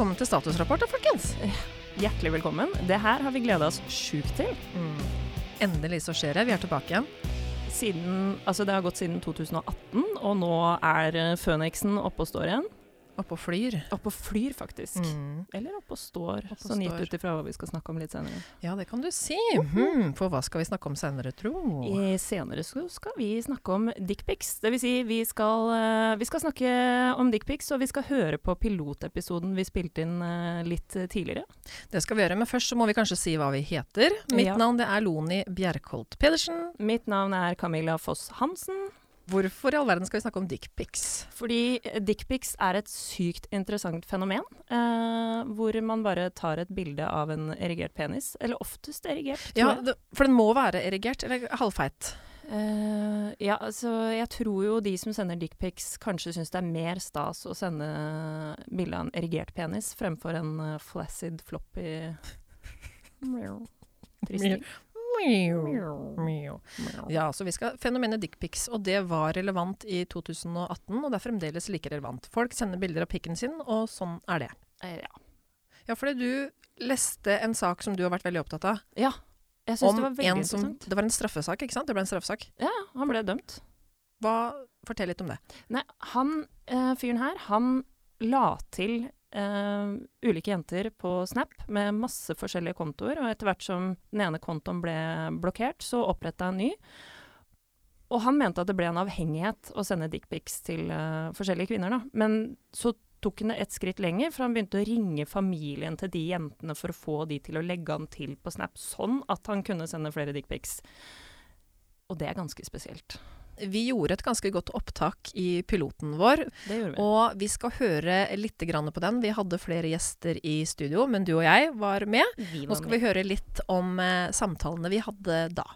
velkommen til statusrapport, da, folkens. Hjertelig velkommen. Det her har vi gleda oss sjukt til. Mm. Endelig så skjer det. Vi er tilbake igjen. Siden, altså det har gått siden 2018, og nå er eh, Føniksen oppe og står igjen. Oppe og flyr. Opp og flyr, faktisk. Mm. Eller opp og står, Opp og sånn gitt ut ifra hva vi skal snakke om litt senere. Ja, det kan du si. Mhm. For hva skal vi snakke om senere, tro? I senere skal vi snakke om dickpics. Det vil si, vi skal, eh, vi skal snakke om dickpics, og vi skal høre på pilotepisoden vi spilte inn eh, litt tidligere. Det skal vi gjøre, men først så må vi kanskje si hva vi heter. Mitt Ja. navn er Loni Bjerkholt Pedersen. Mitt navn er Camilla Foss Hansen. Hvorfor i all verden skal vi snakke om dickpics? Fordi eh, dickpics er et sykt interessant fenomen. eh, hvor man bare tar et bilde av en erigert penis. Eller oftest erigert, tror Ja, jeg. det, for den må være erigert, eller halvfeit. Uh, ja, altså jeg tror jo de som sender dickpics kanskje syns det er mer stas å sende bilde av en erigert penis fremfor en uh, flaccid floppy Tristing. Ja, så vi skal Fenomenet dickpics, og det var relevant i 2018, og det er fremdeles like relevant. Folk sender bilder av pikken sin, og sånn er det. Eh, ja. Ja, fordi du leste en sak som du har vært veldig opptatt av, ja. Jeg syns det var veldig en som interessant. Det var en straffesak, ikke sant? Det ble en straffesak. Ja, han ble dømt. Hva Fortell litt om det. Nei, han eh, fyren her, han la til eh, ulike jenter på Snap med masse forskjellige kontoer, og etter hvert som den ene kontoen ble blokkert, så oppretta han ny. Og han mente at det ble en avhengighet å sende dickpics til eh, forskjellige kvinner, da. Men så tok han det et skritt lenger, for han begynte å ringe familien til de jentene for å få de til å legge han til på Snap, sånn at han kunne sende flere dickpics. Og det er ganske spesielt. Vi gjorde et ganske godt opptak i piloten vår, Det gjorde vi. og vi skal høre litt grann på den. Vi hadde flere gjester i studio, men du og jeg var med. vi Nå skal vi høre litt om eh, samtalene vi hadde da.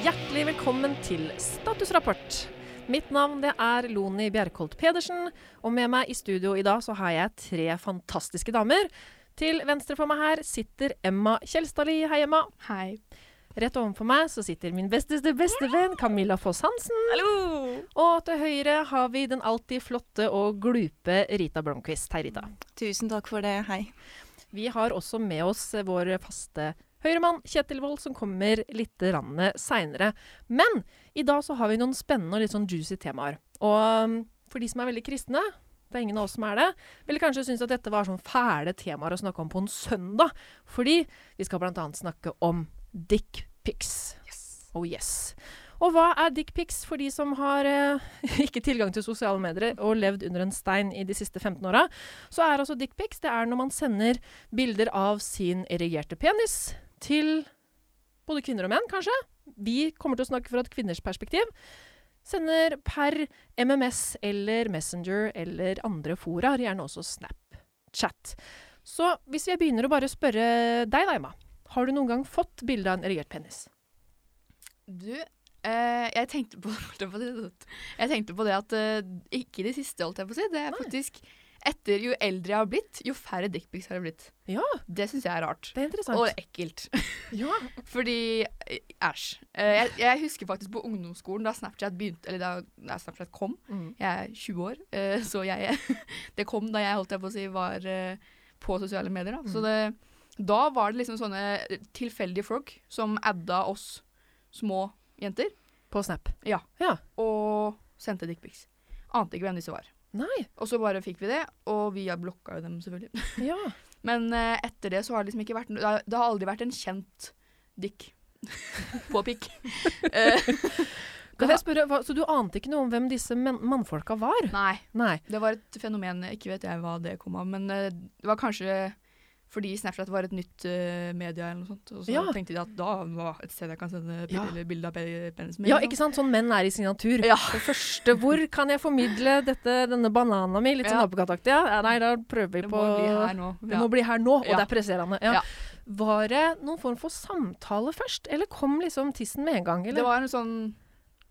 Hjertelig velkommen til Statusrapport. Mitt navn det er Loni Bjerkholt Pedersen, og med meg i studio i dag så har jeg tre fantastiske damer. Til venstre for meg her sitter Emma Kjelstadli. Hei, Emma. Hei. Rett overfor meg så sitter min besteste bestevenn Camilla Foss Hansen. Hallo! Og til høyre har vi den alltid flotte og glupe Rita Blomkvist. Hei, Rita. Tusen takk for det. Hei. Vi har også med oss vår faste høyremann Kjetil Wold, som kommer litt seinere. Men i dag så har vi noen spennende og litt sånn juicy temaer. Og um, for de som er veldig kristne, det er ingen av oss som er det, ville kanskje synes at dette var sånn fæle temaer å snakke om på en søndag. Fordi vi skal annet snakke om dick pics. Oh yes. Og hva er dick pics for de som har eh, ikke tilgang til sosiale medier og levd under en stein i de siste 15 åra? Så er altså dick pics det er når man sender bilder av sin erigerte penis til både kvinner og menn, kanskje. Vi kommer til å snakke fra et kvinners perspektiv. Sender per MMS eller Messenger eller andre fora, gjerne også Snapchat. Så hvis jeg begynner å bare spørre deg, da, Emma. Har du noen gang fått bilde av en erigert penis? Du, eh, jeg tenkte på si, Jeg tenkte på det at eh, ikke i det siste, holdt jeg på å si. Det er Nei. faktisk etter jo eldre jeg har blitt, jo færre dickpics har det blitt. Ja, Det syns jeg er rart. det er interessant. Og ekkelt. ja. Fordi eh, Æsj. Eh, jeg, jeg husker faktisk på ungdomsskolen da Snapchat begynte Eller da, da Snapchat kom. Mm. Jeg er 20 år, eh, så jeg Det kom da jeg holdt jeg på å si var på sosiale medier. Da. Så Mm. det, da var det liksom sånne tilfeldige folk som adda oss små jenter, På Snap. Ja. og sendte dickpics. Ante ikke hvem disse var. Nei. Og så bare fikk vi det, og vi har blokka jo dem, selvfølgelig. Ja. Men uh, etter det så har det liksom ikke vært Det har, det har aldri vært en kjent dick på pikk. Eh, Kan jeg spørre, hva, så du ante ikke noe om hvem disse men mannfolka var? nei. Nei. Det var et fenomen, ikke vet jeg hva det kom av, men uh, det var kanskje fordi Snapchat var et nytt uh, media eller noe sånt. Og så Ja. tenkte de at da var et sted jeg kan sende Ja. bilde, av pe- penisen min. Ja, ikke sant? Sånn menn er i sin natur. Ja. Det første, hvor kan jeg formidle dette, denne banana mi? Litt sånn Ja. apekataktig. Ja. Nei, da prøver vi på Det må bli her nå. Det må bli her nå, og det er presserende. Ja. Var det noen form for samtale først, eller kom liksom tissen med en gang? Det var en sånn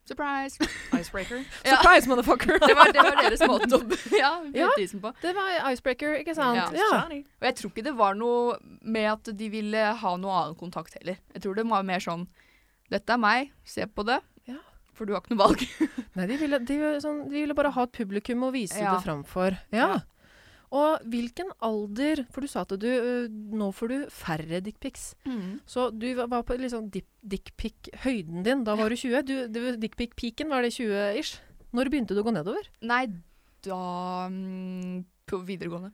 surprise. Icebreaker. Ja. Surprise, motherfucker! Det var, det var deres måte å ja, Ja. på. Det var icebreaker, ikke sant? Ja. Ja. Og jeg tror ikke det var noe med at de ville ha noe annen kontakt heller. Jeg tror det var mer sånn Dette er meg, se på det. Ja. For du har ikke noe valg. Nei, de ville, de, sånn, de ville bare ha et publikum å vise Ja. det Ja. Ja. Og hvilken alder For du sa at du nå får du færre dickpics. Så du var- på liksom dickpic-høyden din. Da var du 20. Du, Dickpic-peaken, var det 20-ish? Når begynte du å gå nedover? Nei, da mm, På videregående.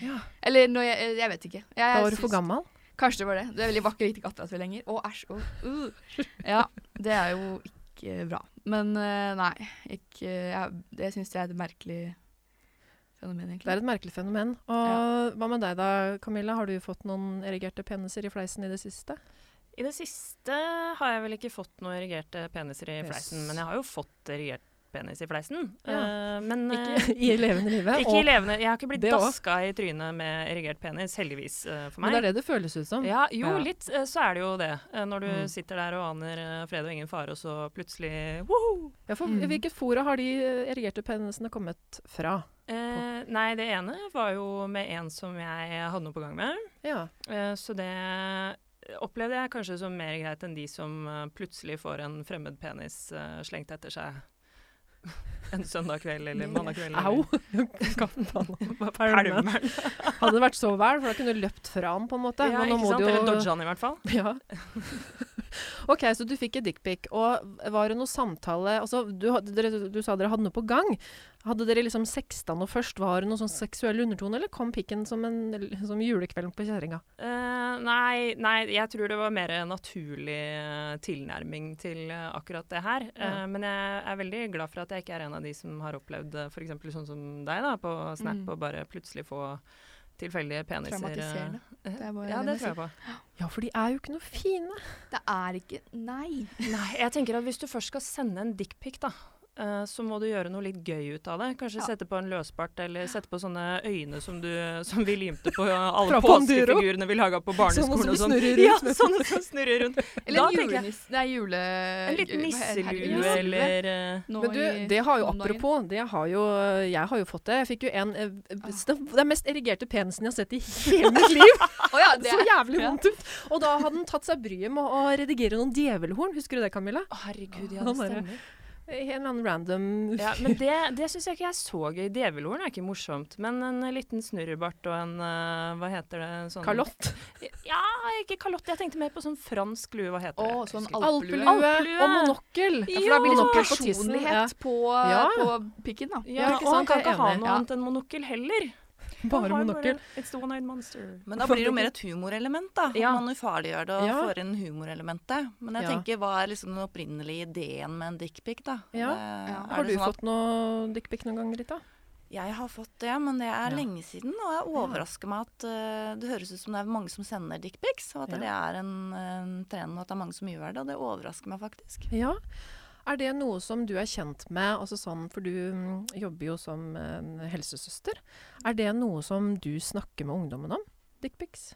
Ja. Eller når jeg Jeg vet ikke. Jeg, Da var du for gammel? Kanskje det var det. Du er veldig vakker, ikke katteratur lenger. Å, æsj. å, uh. Ja, det er jo ikke bra. Men eh, nei, ikke jeg, Det syns jeg er et merkelig fenomen, egentlig. Det er et merkelig fenomen. Og hva med deg da, Camilla? Har du fått noen erigerte peniser i fleisen i det siste? I det siste har jeg vel ikke fått noen erigerte peniser i Yes. fleisen, men jeg har jo fått erigert penis i fleisen. Ja. Eh, men eh, Ikke i levende livet? ikke i levende. Jeg har ikke blitt daska i trynet med erigert penis, heldigvis for for Men det er det det føles ut som. Ja, jo, Ja. litt eh, så er det jo det. Eh, Når du Mm. sitter der og aner eh, fred og ingen fare, og så plutselig woho! Ja, for Mm. Hvilket fora har de eh, erigerte penisene kommet fra? Eh, nei, det ene var jo med en som jeg hadde noe på gang med. Ja. Eh, så det opplevde jeg kanskje som mer greit enn de som eh, plutselig får en fremmed penis eh, slengt etter seg en søndag kveld eller mandag kveld. Au! Pælmen. Hadde det vært så vel, for da kunne du løpt fra han, på en måte. Ja, Men nå ikke må sant? du jo- Eller dodge han i hvert fall. Ja. OK, så du fikk et dickpic. Og var det noe samtale altså, du, dere, du sa dere hadde noe på gang. Hadde dere liksom sexta noe først? Var det noe sånn seksuell undertone, eller kom pikken som en som julekvelden på kjerringa? Uh, nei, nei, jeg tror det var mer naturlig eh, tilnærming til eh, akkurat det her. Ja. Uh, men jeg er veldig glad for at jeg ikke er en av de som har opplevd f.eks. sånn som deg da, på Snap, Mm. og bare plutselig få tilfeldige peniser. eh, Traumatiserende. Det ja, det det tror jeg på. Ja, for de er jo ikke noe fine. Det er ikke Nei. Nei, jeg tenker at hvis du først skal sende en dickpic, da, eh, så må du gjøre noe litt gøy ut av det. Kanskje Ja. sette på en løsbart, eller sette på sånne øyne som, du, som vi limte på alle påskefigurene vi laga på barneskolen. Sånne som sånn. snurrer rundt Ja, sånne som snurrer rundt. Eller en julenisse. Det er jule... En liten hva nisselue eller uh, Men du, det har jo apropos, det har jo, jeg har jo fått det. Jeg fikk jo en eh, det er mest erigerte penisen jeg har sett i hele mitt liv. oh, ja, det Så jævlig vondt ut. Og da hadde den tatt seg bryet med å redigere noen djevelhorn. Husker du det, Camilla? Å, herregud, ja, det stemmer. Stemmer. En eller annen random Ja, men det, det syns jeg ikke er så gøy. Djevelhorn er ikke morsomt. Men en eh, liten snurrebart og en uh, Hva heter det? en Sånn, kalott. Ja, ikke kalott. Jeg tenkte mer på sånn fransk lue. Hva heter oh, det? sånn alplue alpelue. Og monokkel. Ja, for da blir det sånn tissen, personlighet på, Ja. på pikken, da. Ja, Ja, ikke og han kan ikke ha noe Ja. annet enn monokkel heller. Bare monokkel. Men da blir det jo mer et humorelement, da. Ja. Man ufarliggjør det og Ja. får inn humorelementet. Men jeg Ja. tenker, hva er liksom den opprinnelige ideen med en dickpic, da? Ja. Det- Ja. Har du sånn fått noe dickpic noen gang, Rita? Jeg har fått det, men det er Ja. lenge siden. Og jeg overrasker meg at uh, det høres ut som det er mange som sender dickpics, og at Ja. det er en, en trend, og at det er mange som gjør det. Og det overrasker meg faktisk. Ja. Er det noe som du er kjent med, altså sånn, for du mm, jobber jo som en helsesøster. Er det noe som du snakker med ungdommen om? Dickpics?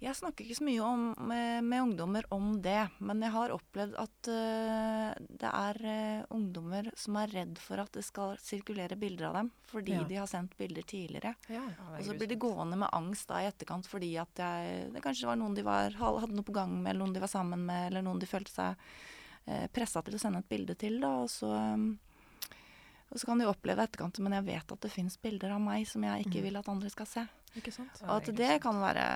Jeg snakker ikke så mye om, med, med ungdommer om det, men jeg har opplevd at uh, det er uh, ungdommer som er redd for at det skal sirkulere bilder av dem, fordi Ja. de har sendt bilder tidligere. Ja. Og så blir de gående med angst da i etterkant fordi at jeg, det kanskje var noen de var, hadde noe på gang med, eller noen de var sammen med, eller noen de følte seg eh, pressa til å sende et bilde til. da, og så... um, og så kan de oppleve etterkant, men jeg vet at det fins bilder av meg som jeg ikke Mm. vil at andre skal se. Og at det kan være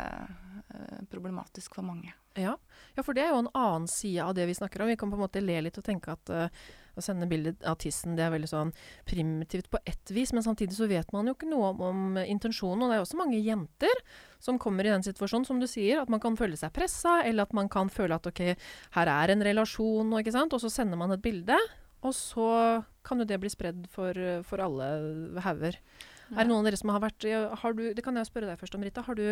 eh, problematisk for mange. Ja. ja, for det er jo en annen side av det vi snakker om. Vi kan på en måte le litt og tenke at eh, å sende bilde av tissen det er veldig sånn primitivt på ett vis, men samtidig så vet man jo ikke noe om, om intensjonen. Og det er også mange jenter som kommer i den situasjonen, som du sier, at man kan føle seg pressa, eller at man kan føle at ok, her er en relasjon, og, ikke sant? og så sender man et bilde. Og så kan jo det bli spredd for, for alle hauger. Er det noen av dere som har vært har du, Det kan jeg spørre deg først om, Rita. Har du,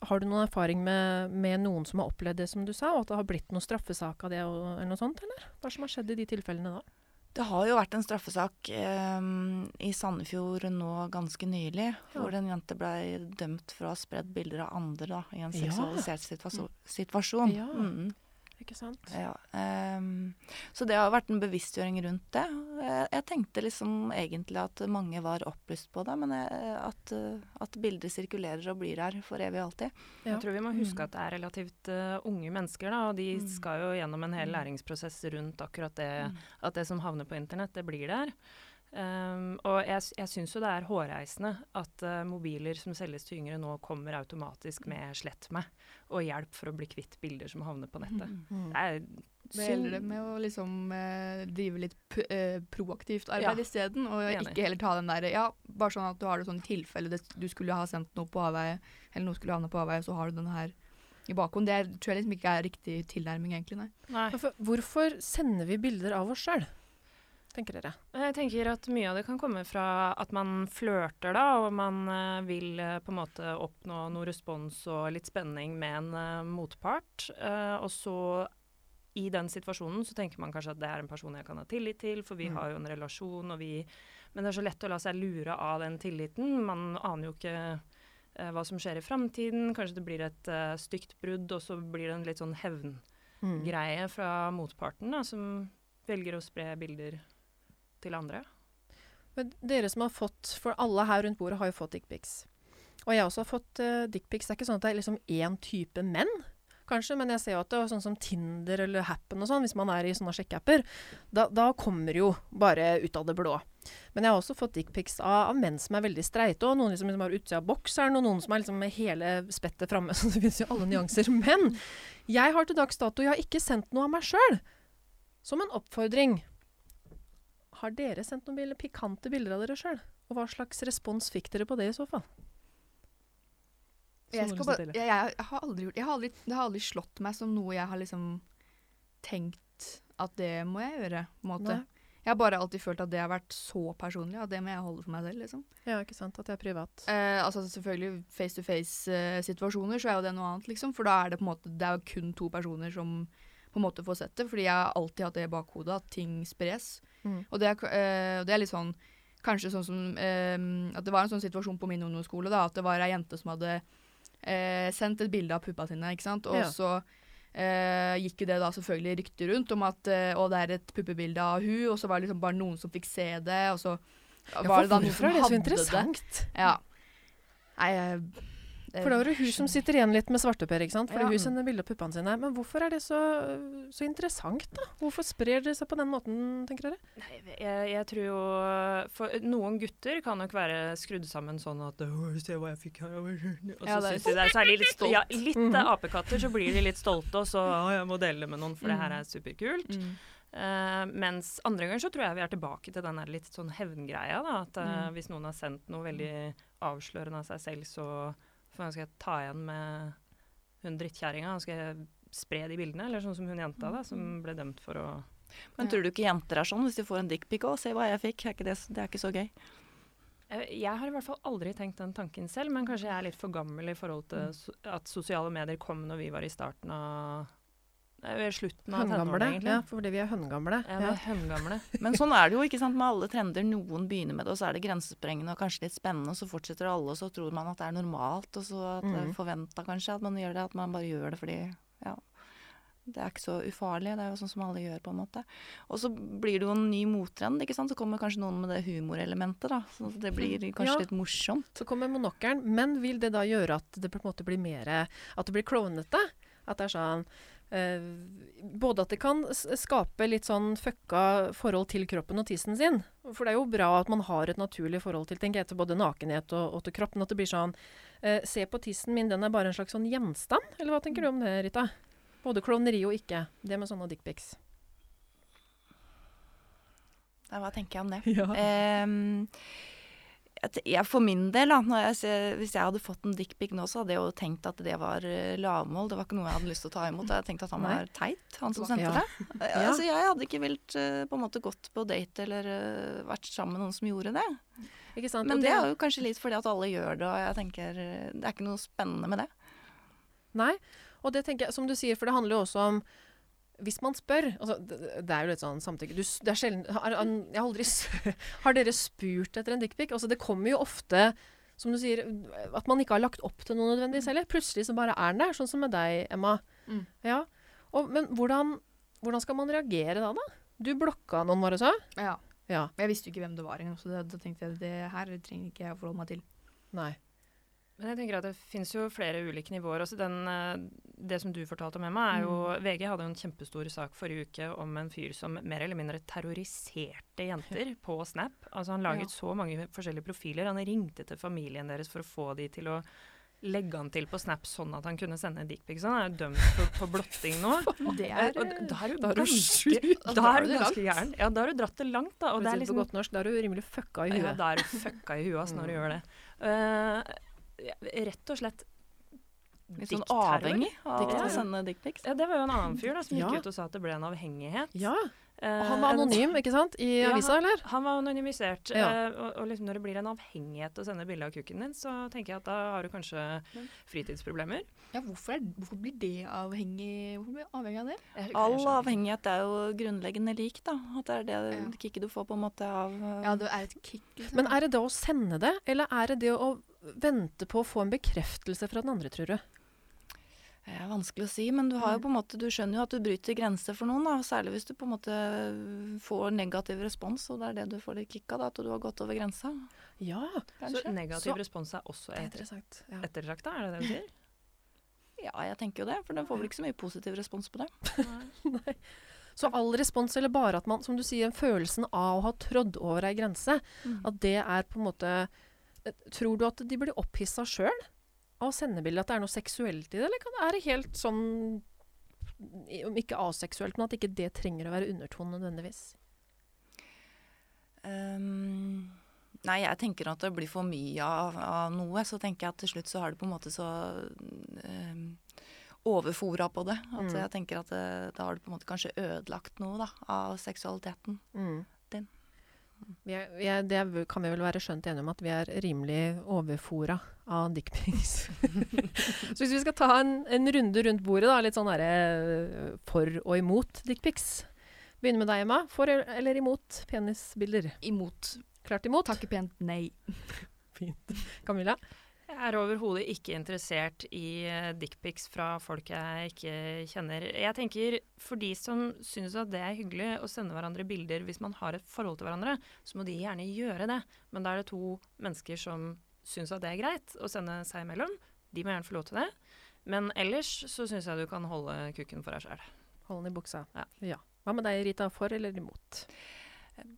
har du noen erfaring med, med noen som har opplevd det som du sa, og at det har blitt noen straffesak av det, og, eller noe sånt, eller? Hva som har skjedd i de tilfellene da? Det har jo vært en straffesak eh, i Sandefjord nå ganske nylig, hvor en jente ble dømt for å ha spredd bilder av andre da, i en seksualisert situasjon. situasjon. Ja. Mm. Ikke sant? Ja, um, så det har vært en bevisstgjøring rundt det. Jeg, jeg tenkte liksom egentlig at mange var opplyst på det, men jeg, at, eh, at bilder sirkulerer og blir her for evig og alltid. Ja. Jeg tror vi må huske at det er relativt uh, unge mennesker, da, og de Mm. skal jo gjennom en hel Mm. læringsprosess rundt akkurat det, Mm. at det som havner på internett, det blir der. Um, og jeg, jeg syns jo det er hårreisende at uh, mobiler som selges til yngre nå kommer automatisk med 'slett meg' og hjelp for å bli kvitt bilder som havner på nettet. Mm. Det er Det gjelder det med å liksom eh, drive litt p eh, proaktivt Ja. arbeid isteden, og Enig. ikke heller ta den derre Ja, bare sånn at du har det sånn i tilfelle det, du skulle ha sendt noe på avveie, eller noe skulle havne på avveie, så har du den her i bakhånd. Det tror jeg liksom ikke er riktig tilnærming, egentlig, nei. Nei. Hvorfor sender vi bilder av oss sjøl, tenker dere? Jeg tenker at mye av det kan komme fra at man flørter, da, og man eh, vil eh, på en måte oppnå noe respons og litt spenning med en eh, motpart. eh, og så i den situasjonen så tenker man kanskje at det er en person jeg kan ha tillit til, for vi Mm. har jo en relasjon, og vi Men det er så lett å la seg lure av den tilliten. Man aner jo ikke eh, hva som skjer i framtiden. Kanskje det blir et uh, stygt brudd, og så blir det en litt sånn hevngreie Mm. fra motparten, da, som velger å spre bilder til andre. Men dere som har fått For alle her rundt bordet har jo fått dickpics. Og jeg også har fått uh, dickpics. Det er ikke sånn at det er liksom én type menn, kanskje, men jeg ser jo at det er sånn som Tinder eller Happen og sånn, hvis man er i sånne sjekkeapper, da, da kommer jo bare ut av det blå. Men jeg har også fått dickpics av, av menn som er veldig streite, og noen liksom, liksom har utsida av bokseren, og noen som er liksom med hele spettet framme. Så det finnes jo alle nyanser. Men jeg har til dags dato jeg har ikke sendt noe av meg sjøl. Som en oppfordring. Har dere sendt noen bilder, pikante bilder av dere sjøl? Og hva slags respons fikk dere på det i så fall? Jeg, bare, jeg, jeg har aldri gjort jeg har aldri, Det har aldri slått meg som noe jeg har liksom tenkt at det må jeg gjøre. på en måte. Nei. Jeg har bare alltid følt at det har vært så personlig, at det må jeg holde for meg selv. liksom. Ja, ikke sant? At det er privat. Eh, altså Selvfølgelig face to face-situasjoner, så er jo det noe annet, liksom. For da er det på en måte, det er jo kun to personer som på en måte får sett det. Fordi jeg har alltid hatt det i bakhodet, at ting spres. Mm. Og det er, eh, det er litt sånn Kanskje sånn som øh, At det var en sånn situasjon på min ungdomsskole, da, at det var ei jente som hadde øh, sendt et bilde av puppa sine, ikke sant. Og Ja. så gikk jo det da selvfølgelig rykter rundt om at å, det er et puppebilde av hun, og så var det liksom bare noen som fikk se det, og så Ja, var det da for noen hvorfor som er det så hadde det. interessant? Ja. Nei, jeg- For da er det hun som sitter igjen litt med svarteper, ikke sant? Fordi Ja. hun sender bilde av puppene sine. Men hvorfor er det så, så interessant, da? Hvorfor sprer det seg på den måten, tenker dere? Nei, jeg, jeg tror jo For noen gutter kan nok være skrudd sammen sånn at Se hva jeg fikk her. Og så Ja, det synes de det er særlig litt stolt. Ja, litt mm -hmm. apekatter, så blir de litt stolte, og så Ja, jeg må dele det med noen, for det her er superkult. Mm. Uh, mens andre ganger så tror jeg vi er tilbake til den der litt sånn hevngreia. da, At uh, Mm. hvis noen har sendt noe veldig avslørende av seg selv, så faen, skal jeg ta igjen med hun drittkjerringa Han skal spre de bildene. Eller sånn som hun jenta da, som ble dømt for å Men tror du ikke jenter er sånn hvis de får en dickpic òg? Se hva jeg fikk. Er det, det er ikke så gøy. Jeg jeg har i hvert fall aldri tenkt den tanken selv, men kanskje jeg er litt for gammel i forhold til at sosiale medier kom når vi var i starten av ved slutten av tenårene, egentlig. Ja, fordi vi er høngamle. Ja, Ja. høngamle. Men sånn er det jo ikke sant, med alle trender. Noen begynner med det, og så er det grensesprengende og kanskje litt spennende, og så fortsetter alle, og så tror man at det er normalt, og så at det er Mhm. forventa kanskje at man gjør det, at man bare gjør det fordi ja. Det er ikke så ufarlig, det er jo sånn som alle gjør, på en måte. Og så blir det jo en ny mottrend, ikke sant. Så kommer kanskje noen med det humorelementet, da. Så det blir kanskje Ja. litt morsomt. Så kommer monokkelen. Men vil det da gjøre at det på en måte blir mer At det blir klovnete? At det er sånn Både at det kan skape litt sånn fucka forhold til kroppen og tissen sin. For det er jo bra at man har et naturlig forhold til tenker jeg, til både nakenhet og, og til kropp. Men at det blir sånn eh, Se på tissen min, den er bare en slags sånn gjenstand? Eller hva tenker du om det, Rita? Både klovneri og ikke. Det med sånne dickpics. Hva tenker jeg om det? Ja. Ehm, jeg for min del, da, når jeg hvis jeg hadde fått en dickpic nå, så hadde jeg jo tenkt at det var eh, lavmål. Det var ikke noe jeg hadde lyst til å ta imot. Jeg tenkte at han var teit, han som sendte det. Eh, Ja. Altså, jeg hadde ikke vilt eh, på en måte gått på date eller vært sammen med noen som gjorde det. Ikke sant? Men det, det er jo kanskje litt fordi at alle gjør det, og jeg tenker det er ikke noe spennende med det. Nei, og det tenker jeg, som du sier, for det handler jo også om hvis man spør altså, det, er jo litt sånn samtykke du, det er sjelden, har, Jeg har aldri Har dere spurt etter en dickpic? Altså, det kommer jo ofte, som du sier, at man ikke har lagt opp til noe nødvendigvis heller. Plutselig så bare er den der, sånn som med deg, Emma. Mm. Ja. Og, men hvordan, hvordan skal man reagere da, da? Du blokka noen, var det så? Ja. Ja. Jeg visste jo ikke hvem det var engang, så da tenkte jeg det her trenger ikke jeg å forholde meg til. Nei. Men jeg tenker at det finnes jo flere ulike nivåer. Altså den, eh, det som du fortalte om, Emma, er jo VG hadde en kjempestor sak forrige uke om en fyr som mer eller mindre terroriserte jenter på Snap. Altså Han laget Ja. så mange forskjellige profiler. Han ringte til familien deres for å få de til å legge han til på Snap sånn at han kunne sende dickpics. Han er jo dømt for, for blotting nå. Det er og d- da er du ganske. Da er du ganske gæren. Ja, da har du dratt det langt, da. Og det er på liksom godt norsk, da er du rimelig fucka i ja, da er du fucka i huet når du gjør det. Uh, rett og slett Litt sånn avhengig av å sende dickpics. Ja, det var jo en annen fyr da, som gikk Ja. ut og sa at det ble en avhengighet. Ja, Eh, og han var anonym, ikke sant? I Ja, avisa, eller? Han var anonymisert. Ja. eh, og, og liksom når det blir en avhengighet å sende bilde av kukken din, så tenker jeg at da har du kanskje fritidsproblemer. Ja, hvorfor, er, hvorfor blir det avhengig Hvorfor blir avhengig av det? All avhengighet er jo grunnleggende lik, da. At det er det Ja. kicket du får på en måte av Ja, det er et kick, liksom. Men er det det å sende det, eller er det det å vente på å få en bekreftelse fra den andre, tror du? Det er vanskelig å si, men du har jo på en måte, du skjønner jo at du bryter grenser for noen. Da. Særlig hvis du på en måte får negativ respons, og det er det du får litt kick av. Da, at du har gått over grensa. Ja, Så negativ Så- respons er også et. Ja. ettertrakta, er det det du sier? Ja, jeg tenker jo det, for den får vel ikke så mye positiv respons på det. Nei. Så all respons, eller bare at man, som du sier, følelsen av å ha trådd over ei grense, Mm. at det er på en måte Tror du at de blir opphissa sjøl av sendebildet? At det er noe seksuelt i det, eller er det helt sånn Om ikke aseksuelt, men at ikke det trenger å være undertone nødvendigvis? Um, nei, jeg tenker at det blir for mye av, av noe. Så tenker jeg at til slutt så har du på en måte så um, overfora på det. At Mm. jeg tenker at det, da har du på en måte kanskje ødelagt noe da, av seksualiteten. Mm. Vi er, vi er, det kan vi vel være skjønt enige om at vi er rimelig overfora av dickpics. Så hvis vi skal ta en, en runde rundt bordet, da, litt sånn derre øh, for og imot dickpics. Begynner med deg, Emma. For eller imot penisbilder? Imot. Klart imot. Takke pent nei. Fint. Camilla? Jeg er overhodet ikke interessert i uh, dickpics fra folk jeg ikke kjenner. Jeg tenker for de som syns at det er hyggelig å sende hverandre bilder hvis man har et forhold til hverandre, så må de gjerne gjøre det. Men da er det to mennesker som syns at det er greit å sende seg imellom. De må gjerne få lov til det. Men ellers så syns jeg du kan holde kukken for deg sjøl. Hold den i buksa. Ja. Hva med deg, Rita? For eller imot?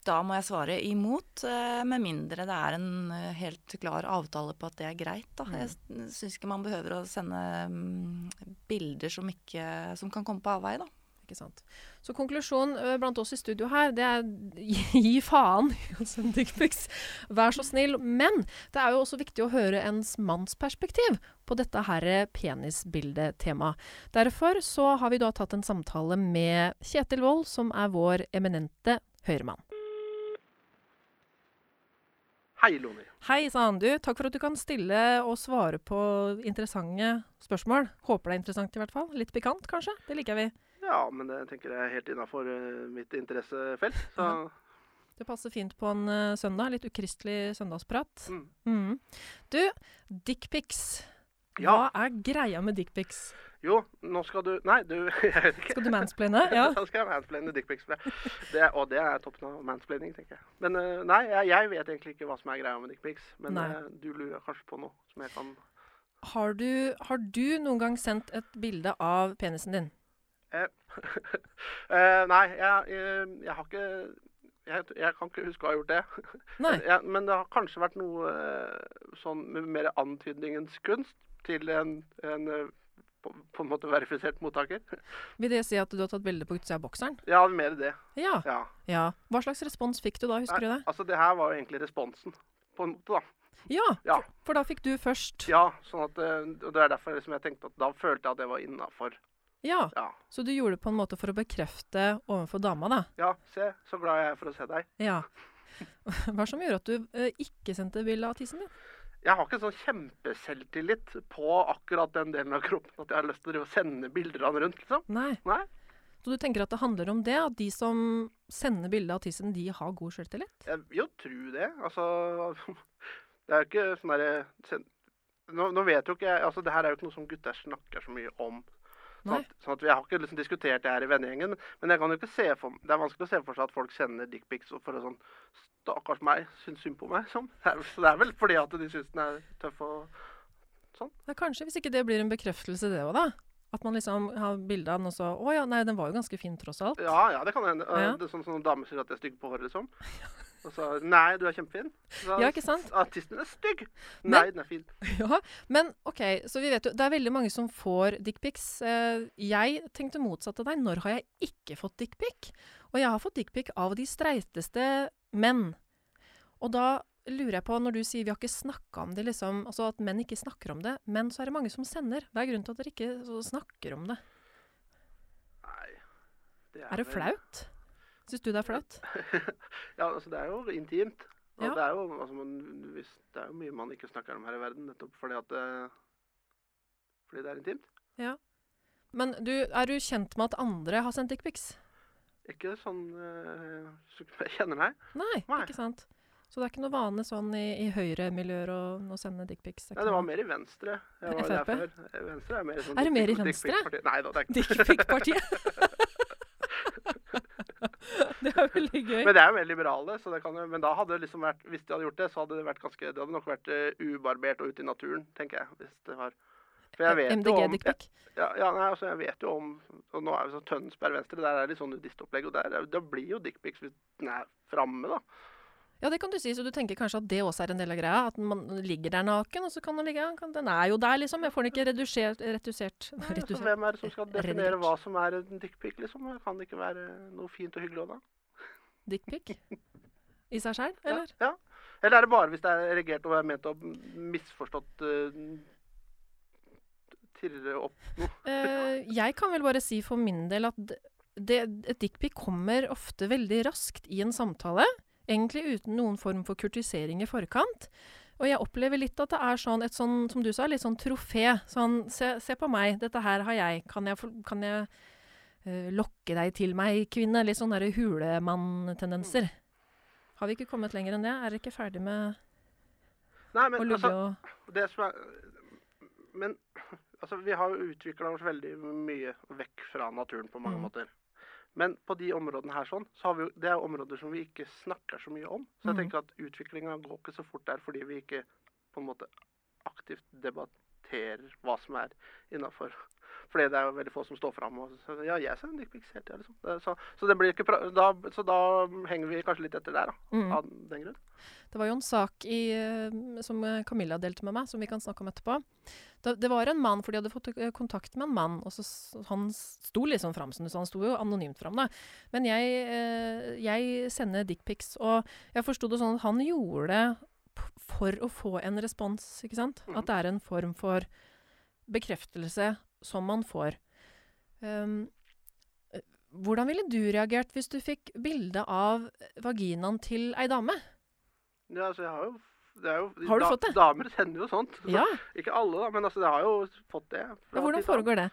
Da må jeg svare imot, eh, med mindre det er en eh, helt klar avtale på at det er greit. Da. Jeg syns ikke man behøver å sende mm, bilder som, ikke, som kan komme på avveie. Da. Ikke sant. Så konklusjonen blant oss i studio her, det er gi faen sende dickpics. Vær så snill. Men det er jo også viktig å høre ens manns perspektiv på dette her penisbildetemaet. Derfor så har vi da tatt en samtale med Kjetil Wold, som er vår eminente høyremann. Hei, Loni. Hei, sa han. Du, takk for at du kan stille og svare på interessante spørsmål. Håper det er interessant i hvert fall. Litt pikant, kanskje? Det liker vi. Ja, men det tenker jeg er helt innafor mitt interessefelt. Så Det passer fint på en eh, søndag. Litt ukristelig søndagsprat. mm. Mm. Du, dickpics. Ja. Hva er greia med dickpics? Jo, nå skal du Nei, du jeg vet ikke. Skal du mansplaine? Ja. Da skal jeg mansplaine dickpics. det. Og det er toppen av mansplaining, tenker jeg. Men eh, nei, jeg, jeg vet egentlig ikke hva som er greia med dickpics. Men Nei. eh, du lurer kanskje på noe som jeg kan Har, du, har du noen gang sendt et bilde av penisen din? Eh, Nei, jeg, jeg, jeg har ikke jeg, jeg kan ikke huske å ha gjort det. Nei. Men det har kanskje vært noe eh, sånn med mer antydningens kunst til en, en eh, på, på en måte verifisert mottaker. Vil det si at du har tatt bilde på utsida av bokseren? Ja, mer det. Ja. Ja. ja. Hva slags respons fikk du da, husker du det? Altså, det her var jo egentlig responsen, på en måte, da. Ja, Ja. for da fikk du først. Ja, sånn at, eh, og det er derfor liksom jeg tenkte at da følte jeg at det var innafor. Ja. Ja. Så du gjorde det på en måte for å bekrefte overfor dama, da? ja, se, så glad jeg er for å se deg. Ja. Hva som gjorde at du eh, ikke sendte bilde av tissen din? Jeg har ikke sånn kjempeselvtillit på akkurat den delen av kroppen at jeg har lyst til å sende bilder av den rundt, liksom. Nei. Nei. Så du tenker at det handler om det? At de som sender bilde av tissen, de har god selvtillit? Jeg vil jo tro det. Altså Det er jo ikke sånn derre nå, nå vet jo ikke jeg Altså, det her er jo ikke noe som gutter snakker så mye om. Sånn at, sånn at Vi har ikke liksom diskutert det her i vennegjengen, men, men jeg kan jo ikke se for, det er vanskelig å se for seg at folk sender dickpics for å sånn Stakkars meg, syns synd på meg. Sånn. Så det er vel fordi at de syns den er tøff og Ja, kanskje, hvis ikke det blir en bekreftelse, det òg, da. At man liksom har bilde av den, og så Å ja, nei, den var jo ganske fin, tross alt. Ja, ja, det kan hende. Ja. Det er sånn som damer sier at jeg er stygg på håret, liksom. Og så Nei, du er kjempefin. Så, Ja, ikke sant? Artisten er stygg. Men- Nei, den er fin. Ja, men OK, så vi vet jo Det er veldig mange som får dickpics. Eh, jeg tenkte motsatt av deg. Når har jeg ikke fått dickpic? Og jeg har fått dickpic av de streiteste menn. Og da lurer jeg på, når du sier vi har ikke snakka om det, liksom, altså at menn ikke snakker om det, men så er det mange som sender. Hva er grunnen til at dere ikke snakker om det? Nei. Det Er det vel- flaut? Syns du det er flaut? Ja, altså det er jo intimt. Og Ja. det er jo altså, man, hvis, det er jo mye man ikke snakker om her i verden, nettopp fordi at det, Fordi det er intimt. Ja. Men du, er du kjent med at andre har sendt dickpics? Ikke sånn uh, jeg kjenner meg. Nei, Nei. ikke sant? Så det er ikke noe vane sånn i, i høyremiljøer å, å sende dickpics? Nei, det var mer i Venstre. Jeg FrP? Eh, Venstre er mer sånn Er det mer i Venstre? Nei da, det er ikke Dickpic-partiet. det er veldig gøy. Men det er jo mer liberale, så det kan men da hadde det liksom vært, hvis de hadde gjort det, så hadde det vært ganske, det hadde nok vært eh, ubarbert og ute i naturen, tenker jeg. hvis det var... For jeg vet MDG dickpic. Ja, ja, nei, altså jeg vet jo om og Nå er vi sånn Tønsberg Venstre, der er det litt sånn nudistopplegg. Og der, er- da blir jo dickpics hvis den er framme, da. Ja, det kan du si. Så du tenker kanskje at det også er en del av greia? At man ligger der naken, og så kan den ligge kan- Den er jo der, liksom. Jeg får den ikke redusert, retusert. Nei, altså, hvem er det som skal definere hva som er en dickpic, liksom? Kan det ikke være noe fint og hyggelig òg, da? Dickpic? I seg sjøl, eller? Ja, ja. Eller er det bare hvis det er reagert og er ment å misforstått uh, tirre opp noe? uh, jeg kan vel bare si for min del at det, et dickpic kommer ofte veldig raskt i en samtale. Egentlig uten noen form for kurtisering i forkant. Og jeg opplever litt at det er sånn et sånn, som du sa, litt sånn trofé. Sånn se, se på meg, dette her har jeg. Kan jeg, kan jeg uh, lokke deg til meg, kvinne? Litt sånn derre hulemann-tendenser. Har vi ikke kommet lenger enn det? Er dere ikke ferdig med Nei, å lugge altså, og det som er Men altså, vi har jo utvikla oss veldig mye vekk fra naturen på mange Mm. måter. Men på de områdene her sånn, så har vi Det er områder som vi ikke snakker så mye om. Så jeg Mm. tenker at utviklinga går ikke så fort der fordi vi ikke på en måte aktivt debatterer hva som er innafor. Fordi det er jo veldig få som står fram og sier Ja, jeg sender dickpics hele tida, liksom. Så, så det blir ikke pra da, Så da henger vi kanskje litt etter der, da. Mm. Av den grunn. Det var jo en sak i, eh, som Camilla delte med meg, som vi kan snakke om etterpå. Det, det var en mann, for de hadde fått eh, kontakt med en mann, og så han sto liksom fram, som du sa, han sto jo anonymt fram, da. Men jeg, eh, jeg sender dickpics, og jeg forsto det sånn at han gjorde det for å få en respons, ikke sant? Mhm. At det er en form for bekreftelse som man får. Um, hvordan ville du reagert hvis du fikk bilde av vaginaen til ei dame? Ja, altså, jeg har jo jo, Har du fått det? Damer sender jo sånt. Så, Ja, Ikke alle, da, men altså, det har jo fått det. ja hvordan foregår det?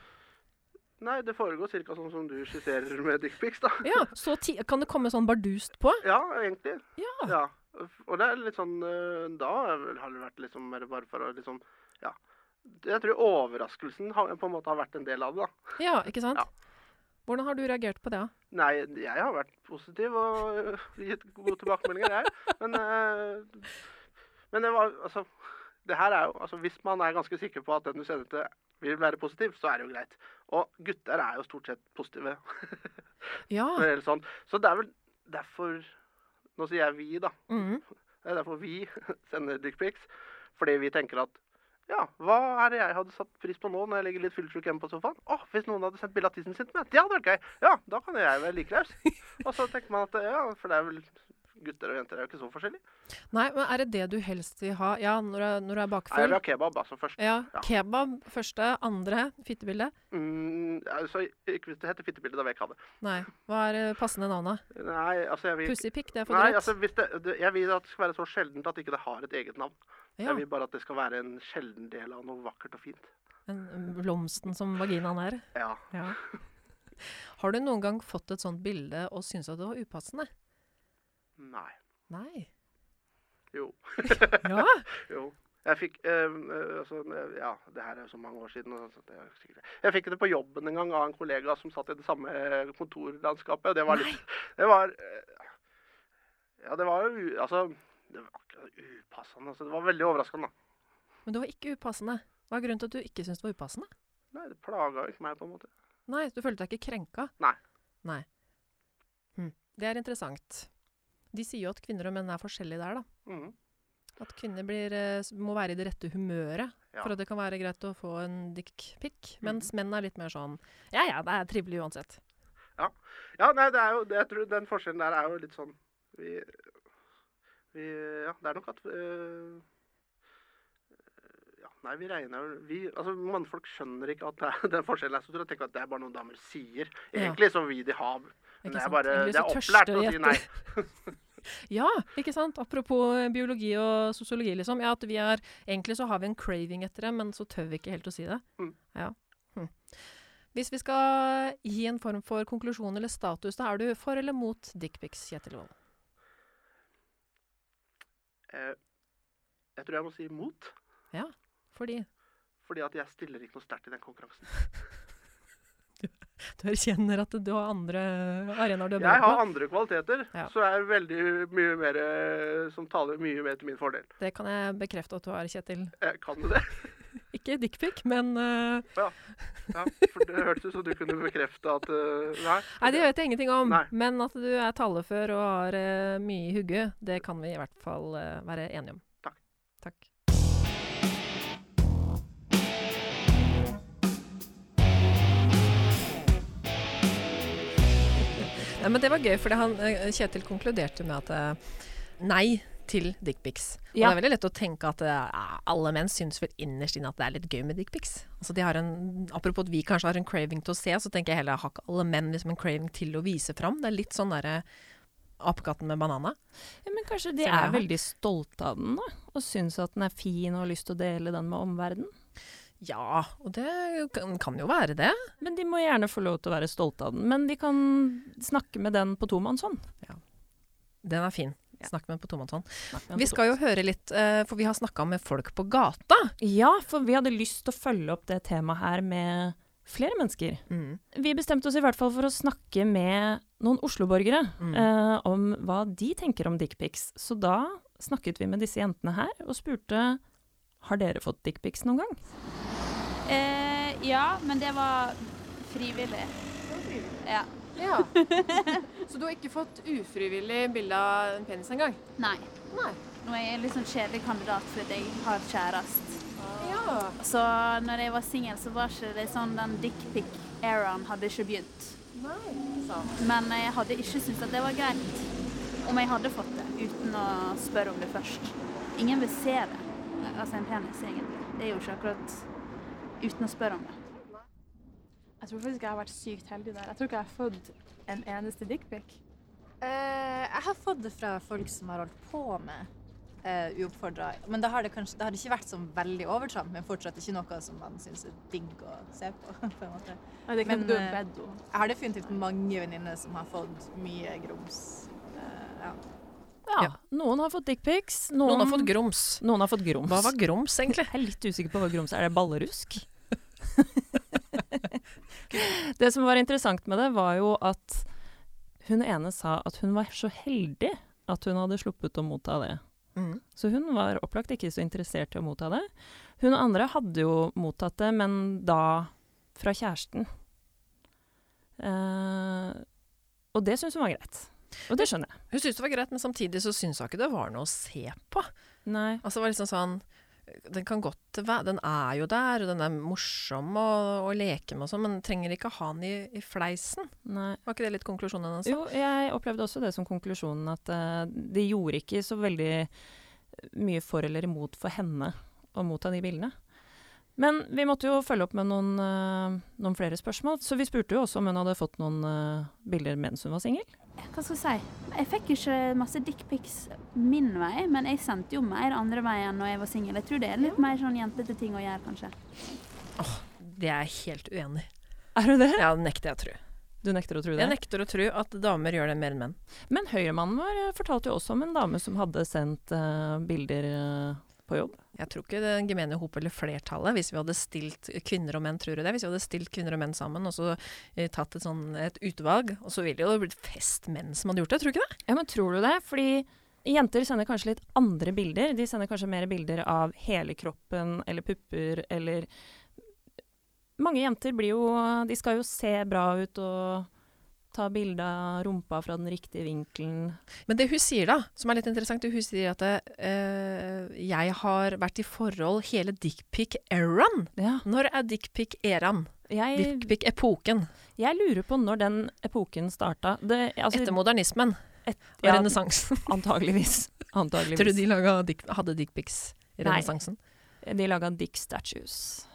Nei, det foregår ca. sånn som du skisserer med dickpics, da. Ja, så Kan det komme sånn bardust på? Ja, egentlig. Ja. Ja. Og det er litt sånn øh, Da har det vært liksom mer bare for å liksom Ja. Jeg tror overraskelsen har, på en måte har vært en del av det, da. Ja, ikke sant? Ja. Hvordan har du reagert på det? da? Nei, jeg har vært positiv og gitt gode tilbakemeldinger, jeg. Men, øh, men det var altså Det her er jo Altså, hvis man er ganske sikker på at den du sender til vil være positiv, så er det jo greit. Og gutter er jo stort sett positive. Ja. det sånn. Så det er vel derfor Nå sier jeg vi, da. Mm. Det er derfor vi sender dickpics. Fordi vi tenker at ja, hva er det jeg hadde satt pris på nå når jeg ligger litt fyllesyk hjemme på sofaen? Å, hvis noen hadde sendt bilde av tissen sin til meg, det hadde vært gøy. Ja, da kan jeg være like raus. Og så tenker man at ja, for det er vel gutter og jenter er jo ikke så forskjellige. Nei, men er det det du helst vil ha? Ja, når du når du er Nei, jeg bakfull? vil ha kebab, altså, først. Ja, Ja. kebab første, andre, fittebilde? Mm, altså, ikke hvis det heter fittebilde, da vil jeg ikke ha det. Nei. Hva er eh, passende navnet? Nei, altså, jeg vil Pussypikk, det er for Nei, altså, det, det, jeg vil at det skal være så sjeldent at ikke det har et eget navn. ja, Jeg vil bare at det skal være en sjelden del av noe vakkert og fint. en, en blomsten som vaginaen er. Ja. Ja. Har du noen gang fått et sånt bilde og syntes at det var upassende? Nei. Nei. Jo. Ja. Jo. Jeg fikk eh, eh, altså, eh, Ja, det her er jo så mange år siden. Altså, det er sikkert- Jeg fikk det på jobben en gang av en kollega som satt i det samme eh, kontorlandskapet. og Det var litt Det var Ja, det var jo Altså Det var ikke upassende. Altså, det var veldig overraskende. Men det var ikke upassende. Hva er grunnen til at du ikke syntes det var upassende? Nei, det plaga jo ikke meg, på en måte. Nei, du følte deg ikke krenka? Nei. Nei. Hm. Det er interessant. De sier jo at kvinner og menn er forskjellige der, da. Mm. At kvinner blir, eh, må være i det rette humøret Ja. for at det kan være greit å få en dickpic. Mens menn er litt mer sånn Ja ja, det er trivelig uansett. Ja, nei, det er jo jeg tror Den forskjellen der er jo litt sånn Vi, vi Ja, det er nok at øh, Ja, nei, vi regner jo vi, Altså, Mannfolk skjønner ikke at det er den forskjellen er så stor. Jeg tenker at det er bare noe damer sier. Ja. Egentlig så vil de ha Men det er bare Det er opplært å si nei. Ja, ikke sant? Apropos eh, biologi og sosiologi, liksom. Ja, at vi er Egentlig så har vi en craving etter det, men så tør vi ikke helt å si det. Mm. Ja. Hm. Hvis vi skal gi en form for konklusjon eller status, da er du for eller mot dickpics, Kjetil Wold? Eh, jeg tror jeg må si mot. Ja, Fordi Fordi at jeg stiller ikke noe sterkt i den konkurransen. du erkjenner at du har andre arenaer du er Jeg har andre kvaliteter, Ja. så er det veldig mye mer eh, som taler mye mer til min fordel. Det kan jeg bekrefte at du har, Kjetil. Jeg kan du det? Ikke dickpic, men uh... Ja, for det hørtes ut som du kunne bekrefte at uh, Nei. Nei, det vet jeg ingenting om. Nei. Men at du er talefør og har uh, mye i hugget, det kan vi i hvert fall være enige om. Takk. Takk. Nei, men det var gøy, for han, eh, Kjetil konkluderte med at eh, nei til dickpics. Og Ja. det er veldig lett å tenke at eh, alle menn syns vel innerst inne at det er litt gøy med dickpics. Altså, de har en, apropos at vi kanskje har en craving til å se, så tenker jeg heller har ikke alle menn liksom en craving til å vise fram. Det er litt sånn derre apekatten med banana. Ja, men kanskje de er veldig stolte av den, da? Og syns at den er fin og har lyst til å dele den med omverdenen? Ja, og det kan, kan jo være det. Men de må gjerne få lov til å være stolte av den. Men de kan snakke med den på tomannshånd. Den er fin. Ja. Snakk med den på tomannshånd. Vi skal jo høre litt, eh, for vi har snakka med folk på gata. Ja, for vi hadde lyst til å følge opp det temaet her med flere mennesker. Mm. Vi bestemte oss i hvert fall for å snakke med noen Oslo-borgere Mm. eh, om hva de tenker om dickpics. Så da snakket vi med disse jentene her og spurte har dere fått dickpics noen gang. Eh, ja, men det var frivillig. Ja. Ja. Så du har ikke fått ufrivillig bilde av en penis engang? Nei. Nei. Nå er jeg litt sånn kjedelig kandidat fordi jeg har kjæreste. Ja. Så når jeg var singel, så var ikke det sånn den dickpic-eraen hadde ikke begynt. Nei. Men jeg hadde ikke syntes at det var greit om jeg hadde fått det uten å spørre om det først. Ingen vil se det, altså en penis egentlig. Det er jo ikke akkurat uten å spørre om det. Jeg tror faktisk jeg har vært sykt heldig der. Jeg tror ikke jeg har fått en eneste dickpic. Uh, jeg har fått det fra folk som har holdt på med uh, uoppfordra. Men da har det kanskje det har ikke vært sånn veldig overtramp, men fortsatt ikke noe som man syns er digg å se på. på en måte. Nei, det er ikke Men, uh, eh. Jeg har definitivt mange venninner som har fått mye grums. Uh, ja. Ja, Ja. Noen har fått dickpics. Noen har fått grums. Noen har fått grums. Hva var grums, egentlig? Jeg er litt usikker på hva grums er. Er det ballerusk? det som var interessant med det, var jo at hun ene sa at hun var så heldig at hun hadde sluppet å motta det. Mm. Så hun var opplagt ikke så interessert i å motta det. Hun andre hadde jo mottatt det, men da fra kjæresten. Eh, og det syns hun var greit. Og det skjønner jeg. Hun syntes det var greit, men samtidig så syntes hun ikke det var noe å se på. Nei. Altså det var liksom sånn Den kan godt være Den er jo der, og den er morsom å, å leke med og sånn, men trenger ikke ha den i, i fleisen. Nei. Var ikke det litt konklusjonen hennes? Jo, jeg opplevde også det som konklusjonen, at uh, det gjorde ikke så veldig mye for eller imot for henne å motta de bildene. Men vi måtte jo følge opp med noen, uh, noen flere spørsmål, så vi spurte jo også om hun hadde fått noen uh, bilder mens hun var singel. Hva skal jeg si? Jeg fikk ikke masse dickpics min vei, men jeg sendte jo mer andre veien når jeg var singel. Jeg tror det er litt mer sånn jentete ting å gjøre, kanskje. Det er jeg helt uenig i. Er du det? Ja, det nekter jeg å tro. Du nekter å tro det? Jeg nekter å tro at damer gjør det mer enn menn. Men høyremannen vår fortalte jo også om en dame som hadde sendt uh, bilder på jobb. Jeg tror ikke den gemene hop eller flertallet, hvis vi hadde stilt kvinner og menn, tror du det? Hvis vi hadde stilt kvinner og menn sammen og så eh, tatt et, sånn, et utvalg, og så ville det jo blitt flest menn som hadde gjort det, tror du ikke det? Ja, men tror du det? Fordi jenter sender kanskje litt andre bilder. De sender kanskje mer bilder av hele kroppen eller pupper eller Mange jenter blir jo De skal jo se bra ut og ta bilde av rumpa fra den riktige vinkelen. Men det hun sier da, som er litt interessant, hun sier at eh, jeg har vært i forhold hele dickpic-eraen. Ja. Når er dickpic-eraen? Dickpic-epoken. jeg lurer på når den epoken starta. Det, altså, Etter modernismen et- og ja, renessansen. Antageligvis. Antageligvis. Tror du de laga dick, hadde dickpics i renessansen? De laga dick statues.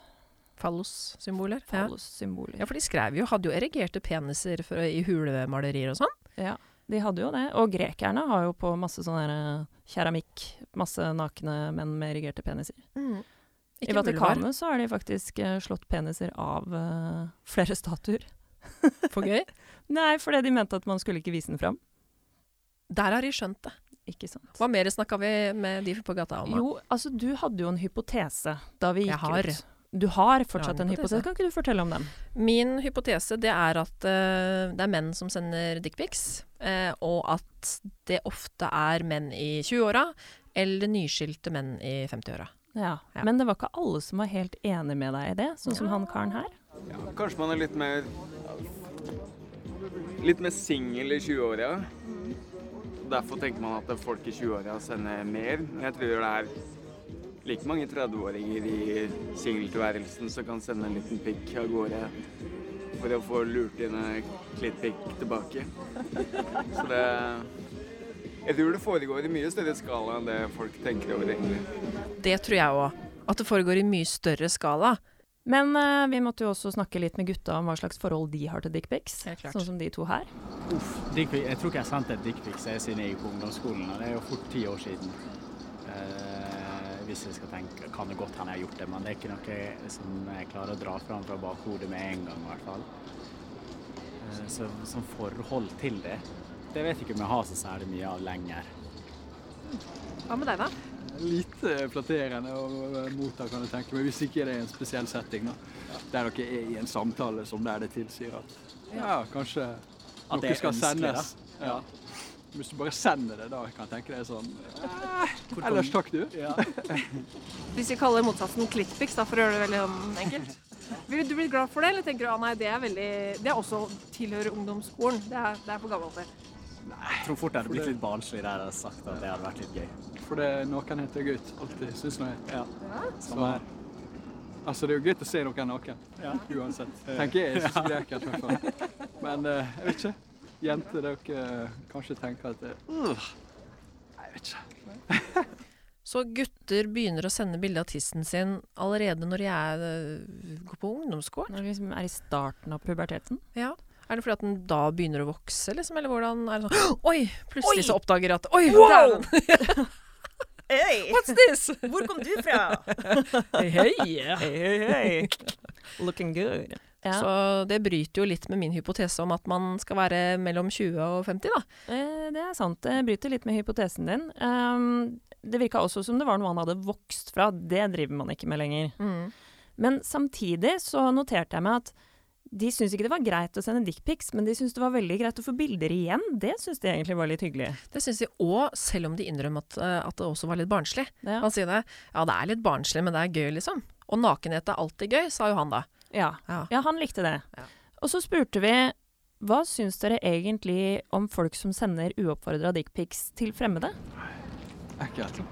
Fallos-symboler? Fallos-symboler. ja, for de skrev jo, hadde jo erigerte peniser for, i hulemalerier og sånn. Ja, de hadde jo det. Og grekerne har jo på masse sånn eh, keramikk masse nakne menn med erigerte peniser. I Ikke vulvar. Vatikanet så har de faktisk uh, slått peniser av uh, flere statuer. For gøy. Nei, fordi de mente at man skulle ikke vise den fram. Der har de skjønt det. Ikke sant. Hva mer snakka vi med de på gata om? Jo, altså du hadde jo en hypotese da vi Jeg gikk har. ut. Du har fortsatt har en en hypotese. Kan ikke du fortelle om den? Min hypotese det er at uh, det er menn som sender dickpics, uh, og at det ofte er menn i 20-åra eller nyskilte menn i 50-åra. Ja. Ja. Men det var ikke alle som var helt enig med deg i det, sånn som han karen her. Ja, kanskje man er litt mer Litt mer singel i 20-åra. Derfor tenker man at folk i 20-åra sender mer. Jeg tror det er like mange 30-åringer i singeltilværelsen som kan sende en liten pikk av gårde for å få lurt inn en klittpikk tilbake. Så det Jeg tror det foregår i mye større skala enn det folk tenker over, egentlig. Det tror jeg òg. At det foregår i mye større skala. Men uh, vi måtte jo også snakke litt med gutta om hva slags forhold de har til dickpics. Sånn som de to her. Dickpic- Jeg tror ikke jeg sendte et dickpic siden jeg gikk på ungdomsskolen, og det er jo fort ti år siden. Eh, hvis jeg skal tenke, kan det godt hende jeg har gjort det, men det er ikke noe som jeg klarer å dra fram fra bakhodet med en gang, i hvert fall. Eh, så som forhold til det, det vet jeg ikke om jeg har så særlig mye av lenger. Hva med deg, da? Lite flatterende å motta, kan jeg tenke meg, hvis ikke det er en spesiell setting. da. Der dere er i en samtale som der det tilsier at ja, kanskje At noe er skal ønskelig, da. sendes. Ja. Hvis du bare sender det, da kan jeg tenke deg sånn eh, Ellers takk, du. Ja. Hvis vi kaller motsatsen klittpics, da, for å gjøre det veldig sånn enkelt. Vil du blitt glad for det, eller tenker du at nei, det er veldig Det er også tilhører ungdomsskolen. Det er, det er for gammelt, det. Jeg tror fort jeg hadde blitt litt barnslig der jeg hadde sagt at det hadde vært litt gøy. For det nakenhet er gutt. Alltid, syns jeg. Ja. Samme her. altså, det er jo gøy å se noen naken. Ja. Uansett. Tenker jeg. Jeg syns ikke det er ekkelt, i hvert fall. Men uh, jeg vet ikke. Jenter, dere kanskje tenker at det uh, jeg vet ikke. Så gutter begynner å sende bilde av tissen sin allerede når de er, øh, går på ungdomsskolen? Når de liksom er i starten av puberteten. Ja. Er det fordi at den da begynner å vokse, liksom? Eller hvordan er det sånn Oi! Plutselig Oi! så oppdager at Oi! Wow! dæven! Hei! What's this? Hvor kom du fra? Hei, hei. Hei, hei. Looking good. Ja. Så det bryter jo litt med min hypotese om at man skal være mellom 20 og 50, da. Eh, det er sant. Det bryter litt med hypotesen din. Um, det virka også som det var noe han hadde vokst fra. Det driver man ikke med lenger. Men samtidig så noterte jeg meg at de syntes ikke det var greit å sende dickpics, men de syntes det var veldig greit å få bilder igjen. Det syntes de egentlig var litt hyggelig. Det syns de òg, selv om de innrømmer at, øh, at det også var litt barnslig. Ja. Han sier det. Ja, det er litt barnslig, men det er gøy, liksom. Og nakenhet er alltid gøy, sa jo han da. Ja, Ja. ja han likte det. Ja. Og så spurte vi hva syns dere egentlig om folk som sender uoppfordra dickpics til fremmede? Ekkelt.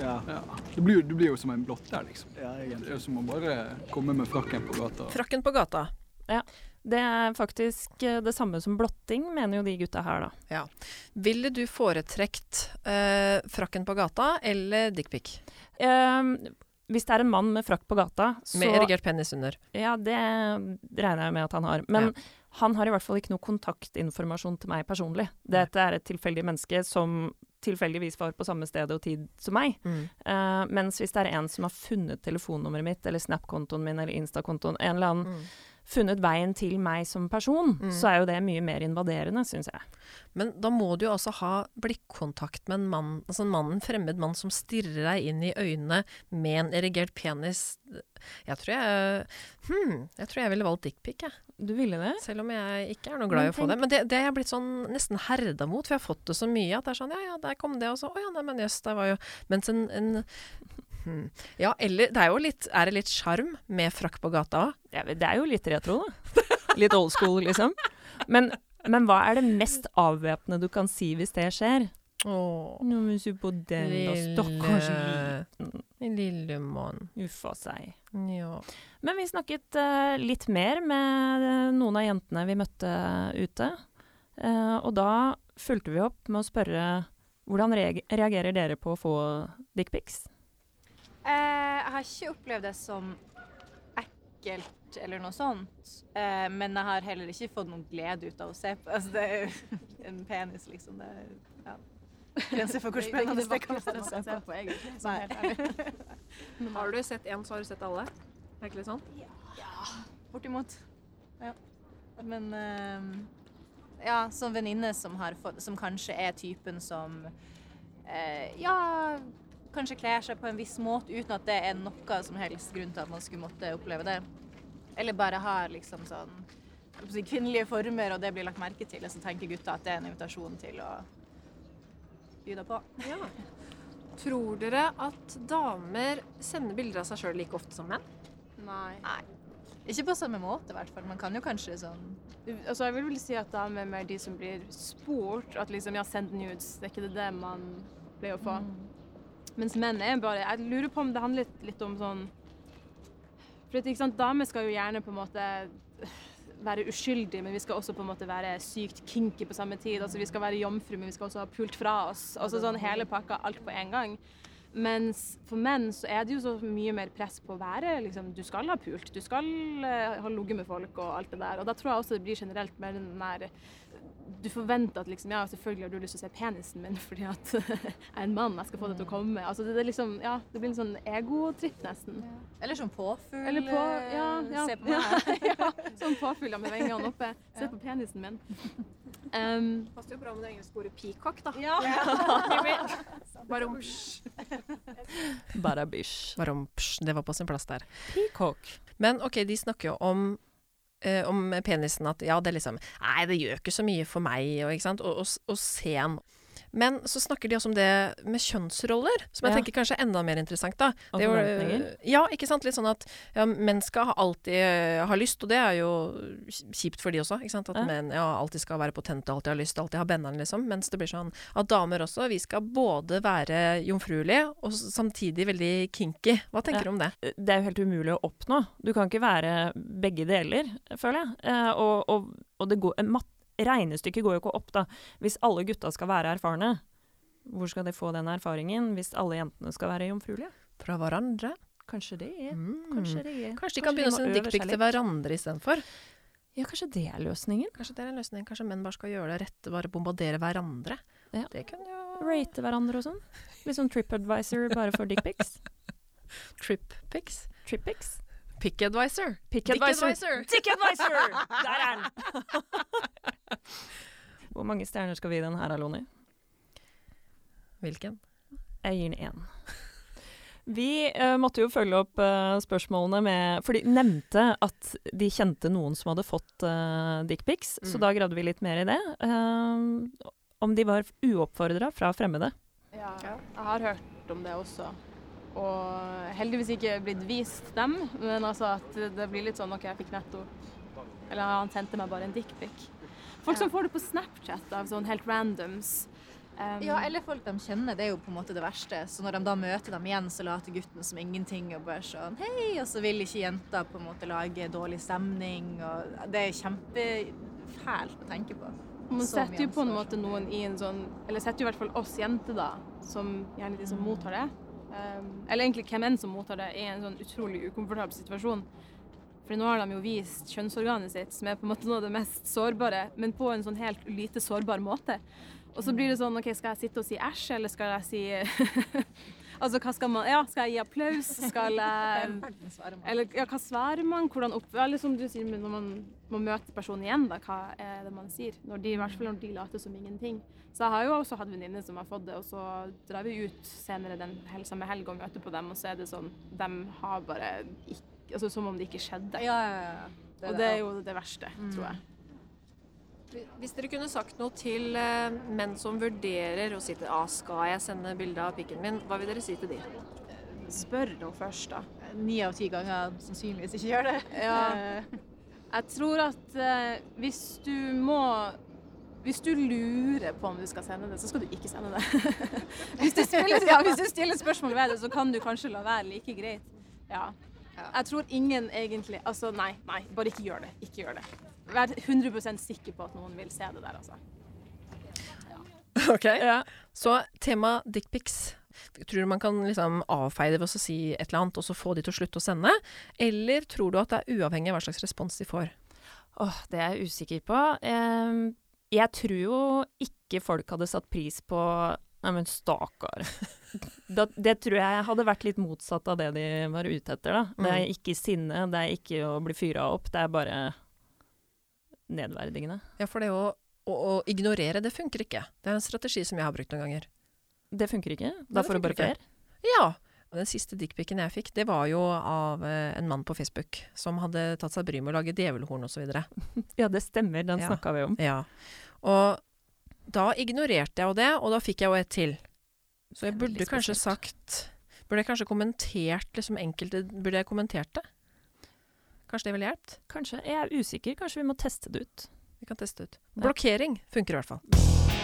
Ja. Ja. Du, blir, du blir jo som en blotter, liksom. Ja, Det er jo som å bare komme med frakken på gata. Frakken på gata. Ja. Det er faktisk eh, det samme som blotting, mener jo de gutta her, da. Ja. Ville du foretrekt øh, frakken på gata eller dickpic? Ehm, hvis det er en mann med frakk på gata, så Med erigert penis under. Ja, det regner jeg med at han har. Men han har i hvert fall ikke noe kontaktinformasjon til meg personlig. Dette er et tilfeldig menneske som tilfeldigvis var på samme sted og tid som meg. Eh, mens hvis det er en som har funnet telefonnummeret mitt, eller Snap-kontoen min, eller Insta-kontoen, en eller annen funnet veien til meg som person, Mm. så er jo det mye mer invaderende, syns jeg. Men da må du jo også ha blikkontakt med en mann, altså en mann, en fremmed mann som stirrer deg inn i øynene med en erigert penis. Jeg tror jeg hmm, jeg tror jeg ville valgt dickpic, jeg. Du ville det? Selv om jeg ikke er noe glad i å få det. Men det, det er jeg blitt sånn nesten herda mot, for jeg har fått det så mye at det er sånn ja ja, der kom det, og så å ja, nei, men jøss, der var jo Mens en, en hm. Ja, eller det er jo litt Er det litt sjarm med frakk på gata òg? Ja, det er jo litt retro, da. Litt old school, liksom. Men, men hva er det mest avvæpnende du kan si hvis det skjer? Åh. Nå må du på den, da. Stakkars liten. Lille mann. Uffa seg. Ja. Men vi snakket uh, litt mer med eh, noen av jentene vi møtte ute. Uh, og da fulgte vi opp med å spørre hvordan reagerer dere på å få dickpics? Eh, jeg har ikke opplevd det som ekkelt eller noe sånt. Eh, men jeg har heller ikke fått noen glede ut av å se på. Altså, det er jo en penis, liksom. Det er, ja. Grenser for hvor Det er ikke spennende det det kan være å se se på. på, egentlig, Nei. sånn. Har du sett én, så har du sett alle? Er det ikke litt sånn? Ja, bortimot. Ja. Men eh, ja, som venninne som Som kanskje er typen som eh, Ja, kanskje kler seg på en viss måte uten at det er noe som helst grunn til at man skulle måtte oppleve det. Eller bare har liksom sånn kvinnelige former, og det blir lagt merke til. Og så tenker gutta at det er en invitasjon til å by deg på. Ja. Tror dere at damer sender bilder av seg sjøl like ofte som menn? Nei. Ikke på samme måte, i hvert fall. Man kan jo kanskje sånn Altså, jeg vil vel si at damer er mer de som blir spurt. At liksom, ja, send nudes. Det er ikke det, man pleier å få. Mens menn er bare Jeg lurer på om det handler litt, om sånn For ikke sant, damer skal jo gjerne på en måte være uskyldige, men vi skal også på en måte være sykt kinky på samme tid. Altså, vi skal være jomfru, men vi skal også ha pult fra oss. Altså sånn hele pakka, alt på en gang. Mens for menn så er det jo så mye mer press på å være liksom, Du skal ha pult, du skal eh, ha ligget med folk og alt det der. Og da tror jeg også det blir generelt mer den der Du forventer at liksom Ja, selvfølgelig har du lyst til å se penisen min fordi at jeg er en mann, jeg skal få deg til å komme. Altså det, det liksom Ja, det blir en sånn egotripp, nesten. Eller sånn påfugl. Eller på Ja, ja. Se på meg. ja, sånn påfugl med vengene oppe. Se på penisen min. Um, Passer jo bra med det engelske ordet peacock, da. Ja. Baromsj. Barabysj. Baromsj. Det var på sin plass der. Peacock. Men OK, de snakker jo om eh, om penisen at ja, det liksom Nei, det gjør ikke så mye for meg, og, og, og, og se den. Men så snakker de også om det med kjønnsroller, som jeg Ja. tenker kanskje er enda mer interessant. da. Og Det er forventninger. Ja, ikke sant. Litt sånn at ja, menn skal alltid eh, ha lyst, og det er jo kjipt for de også. ikke sant? At Ja. menn ja, alltid skal være potente, alltid ha lyst, alltid ha benderen, liksom. Mens det blir sånn at damer også, vi skal både være jomfruelige og samtidig veldig kinky. Hva tenker du om det? Det er jo helt umulig å oppnå. Du kan ikke være begge deler, føler jeg. Eh, og, og, og det går, mat, regnestykket går jo ikke opp, da. Hvis alle gutta skal være erfarne, hvor skal de få den erfaringen hvis alle jentene skal være jomfruelige? Fra hverandre? Kanskje det er. Mm. Kanskje det er. Kanskje de kan begynne å sende dickpic til hverandre istedenfor? Ja, kanskje det er løsningen. Kanskje det er en løsning. Kanskje menn bare skal gjøre det rette, bare bombardere hverandre. Ja. Det kunne jo Rate hverandre og sånn. Litt sånn TripAdvisor bare for dickpics. Trippics. Trippics. Pick-advisor. Pick-advisor. Dick-advisor. Dick-advisor! Der er den! Hvor mange stjerner skal vi gi den her, Aloni? Hvilken? Jeg gir den én. Vi uh, måtte jo følge opp uh, spørsmålene med For de nevnte at de kjente noen som hadde fått uh, dickpics, så Mm. da gravde vi litt mer i det. Uh, om de var uoppfordra fra fremmede. Ja, jeg har hørt om det også. Og heldigvis ikke blitt vist dem, men altså at det blir litt sånn OK, jeg fikk nettopp Eller han sendte meg bare en dickpic. Folk som får det på Snapchat av sånn helt randoms. Um, Ja, eller folk de kjenner. Det er jo på en måte det verste. Så når de da møter dem igjen, så later gutten som ingenting og bare sånn hei, og så vil ikke jenta på en måte lage dårlig stemning. Og det er kjempefælt å tenke på. Man setter jo på en måte noen i en sånn Eller setter jo i hvert fall oss jenter, da, som gjerne de som mottar det. Um, eller egentlig hvem enn som mottar det, i en sånn utrolig ukomfortabel situasjon. For nå har de jo vist kjønnsorganet sitt, som er på en måte noe av det mest sårbare, men på en sånn helt lite sårbar måte. Og så blir det sånn OK, skal jeg sitte og si æsj, eller skal jeg si Altså, hva skal man Ja, skal jeg gi applaus? Skal jeg Eller ja, hva svarer man? Hvordan opp... Eller som du sier, når man må møte personen igjen, da, hva er det man sier? Når de, I hvert fall når de later som ingenting. Så jeg har jo også hatt venninner som har fått det, og så drar vi ut senere den hel, samme helg og møter på dem, og så er det sånn De har bare ikke Altså som om det ikke skjedde. Ja, ja, ja. Det og det. det er jo det verste, Mm. tror jeg. Hvis dere kunne sagt noe til eh, menn som vurderer å si til ah, skal jeg sende bilde av pikken min, hva vil dere si til de? Spør nå først, da. Ni av ti ganger sannsynligvis ikke gjør det. Ja. Jeg tror at eh, hvis du må hvis du lurer på om du skal sende det, så skal du ikke sende det. hvis, du stiller, ja, hvis du stiller spørsmål ved det, så kan du kanskje la være like greit. Ja. Jeg tror ingen egentlig Altså, nei, nei, bare ikke gjør det. Ikke gjør det. Vær 100% sikker på at noen vil se det der, altså. Ok. Så tema dickpics. Tror du man kan liksom avfeie det ved å si et eller annet, og så få de til å slutte å sende? Eller tror du at det er uavhengig av hva slags respons de får? Åh, det er jeg usikker på. Eh, jeg tror jo ikke folk hadde satt pris på Nei, men stakkar. Det, det tror jeg hadde vært litt motsatt av det de var ute etter, da. Det er Mm. ikke sinne, det er ikke å bli fyra opp, det er bare nedverdigende. Ja, for det å, å, å ignorere, det funker ikke. Det er en strategi som jeg har brukt noen ganger. Det funker ikke? Da får du bare flere? Ja. Og den siste dickpicen jeg fikk, det var jo av eh, en mann på Facebook som hadde tatt seg bryet med å lage djevelhorn osv. Ja, det stemmer, den Ja. snakka vi om. Ja. Og da ignorerte jeg jo det, og da fikk jeg jo et til. Så jeg burde kanskje sagt Burde jeg kanskje kommentert liksom enkelte Burde jeg kommentert det? Kanskje det ville hjulpet? Kanskje. Jeg er usikker. Kanskje vi må teste det ut. Vi kan teste det ut. Blokkering funker i hvert fall.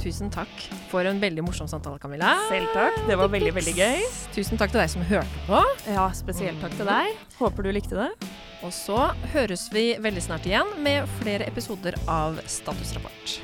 Tusen takk for en veldig morsom samtale, Camilla. Selv takk. Det var veldig, veldig gøy. Tusen takk til deg som hørte på. Ja, spesielt takk til deg. Håper du likte det. Og så høres vi veldig snart igjen med flere episoder av Statusrapport.